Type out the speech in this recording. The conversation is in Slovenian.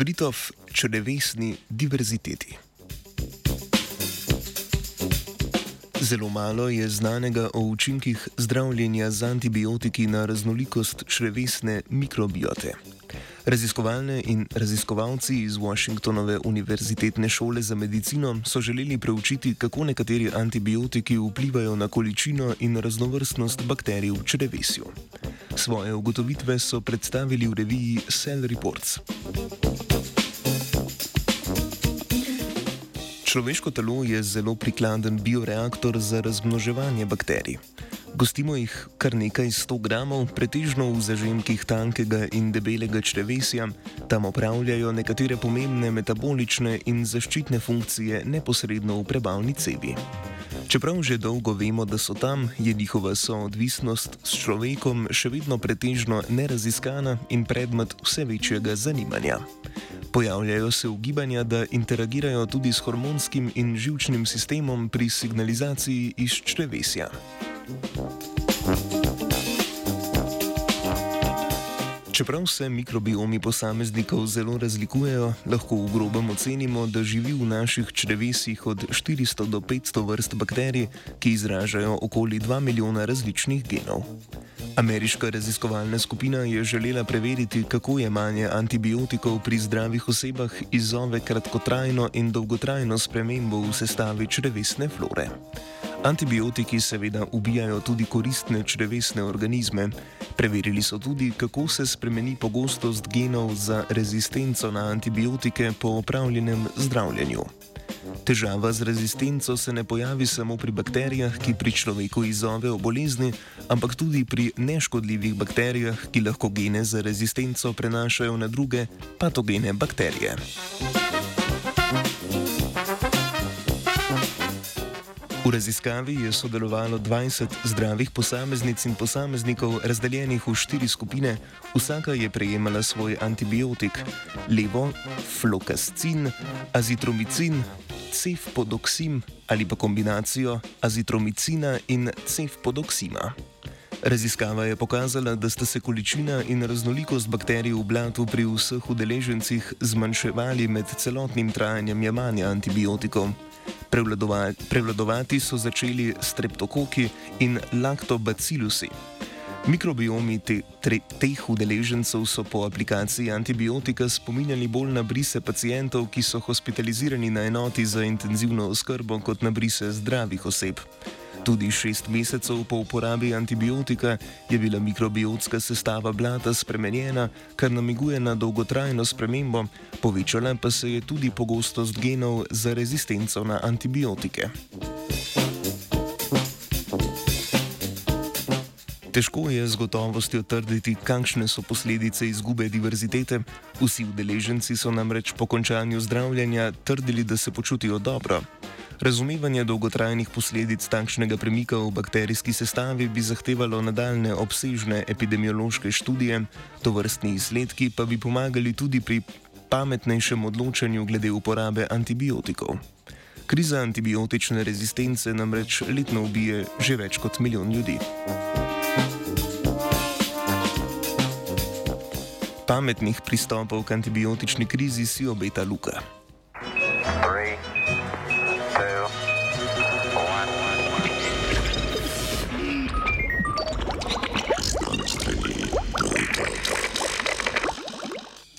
Britov črevesni diverziteti. Zelo malo je znanega o učinkih zdravljenja z antibiotiki na raznolikost črevesne mikrobiote. Raziskovalne in raziskovalci iz Washingtonove univerzitetne šole za medicino so želeli preučiti, kako nekateri antibiotiki vplivajo na količino in raznovrstnost bakterij v črevesju. Svoje ugotovitve so predstavili v reviji Cell Reports. Človeško telo je zelo prikladen bioreaktor za razmnoževanje bakterij. Gostimo jih kar nekaj 100 gramov, pretežno v zažemkih tankega in debelega črevesja, tam opravljajo nekatere pomembne metabolične in zaščitne funkcije neposredno v prebavni cevi. Čeprav že dolgo vemo, da so tam, je njihova soodvisnost s človekom še vedno pretežno neraziskana in predmet vse večjega zanimanja. Pojavljajo se ugibanja, da interagirajo tudi s hormonskim in žilčnim sistemom pri signalizaciji iz črevesja. Čeprav se mikrobiomi posameznikov zelo razlikujejo, lahko v grobem ocenimo, da živi v naših črevesih od 400 do 500 vrst bakterij, ki izražajo okoli 2 milijona različnih genov. Ameriška raziskovalna skupina je želela preveriti, kako jemanje antibiotikov pri zdravih osebah izzove kratkotrajno in dolgotrajno spremembo v sestavi črevesne flore. Antibiotiki seveda ubijajo tudi koristne črevesne organizme. Preverili so tudi, kako se spremeni pogostost genov za rezistenco na antibiotike po opravljenem zdravljenju. Težava z rezistenco se ne pojavi samo pri bakterijah, ki pri človeku izzovejo bolezni, ampak tudi pri neškodljivih bakterijah, ki lahko gene za rezistenco prenašajo na druge patogene bakterije. V raziskavi je sodelovalo 20 zdravih posameznic in posameznikov, razdeljenih v štiri skupine, vsaka je prejemala svoj antibiotik: levo, flokascin, azitromicin, cefpodoksim ali pa kombinacijo azitromicina in cefpodoksima. Raziskava je pokazala, da sta se količina in raznolikost bakterij v blatu pri vseh udeležencih zmanjševali med celotnim trajanjem jemanja antibiotikov. Prevladovati so začeli streptokoki in laktobacilusi. Mikrobiomi te, tre, teh udeležencev so po aplikaciji antibiotika spominjali bolj na brise pacijentov, ki so hospitalizirani na enoti za intenzivno oskrbo, kot na brise zdravih oseb. Tudi šest mesecev po uporabi antibiotika je bila mikrobiotska sestava blata spremenjena, kar namiguje na dolgotrajno spremembo, povečala pa se je tudi pogostost genov za rezistenco na antibiotike. Težko je z gotovostjo trditi, kakšne so posledice izgube diverzitete. Vsi udeleženci so namreč po končanju zdravljenja trdili, da se počutijo dobro. Razumevanje dolgotrajnih posledic takšnega premika v bakterijski sestavi bi zahtevalo nadaljne obsežne epidemiološke študije, to vrstni izsledki pa bi pomagali tudi pri pametnejšem odločanju glede uporabe antibiotikov. Kriza antibiotične rezistence namreč letno ubije že več kot milijon ljudi. pametnih pristopov k antibiotični krizi si obeta Luka.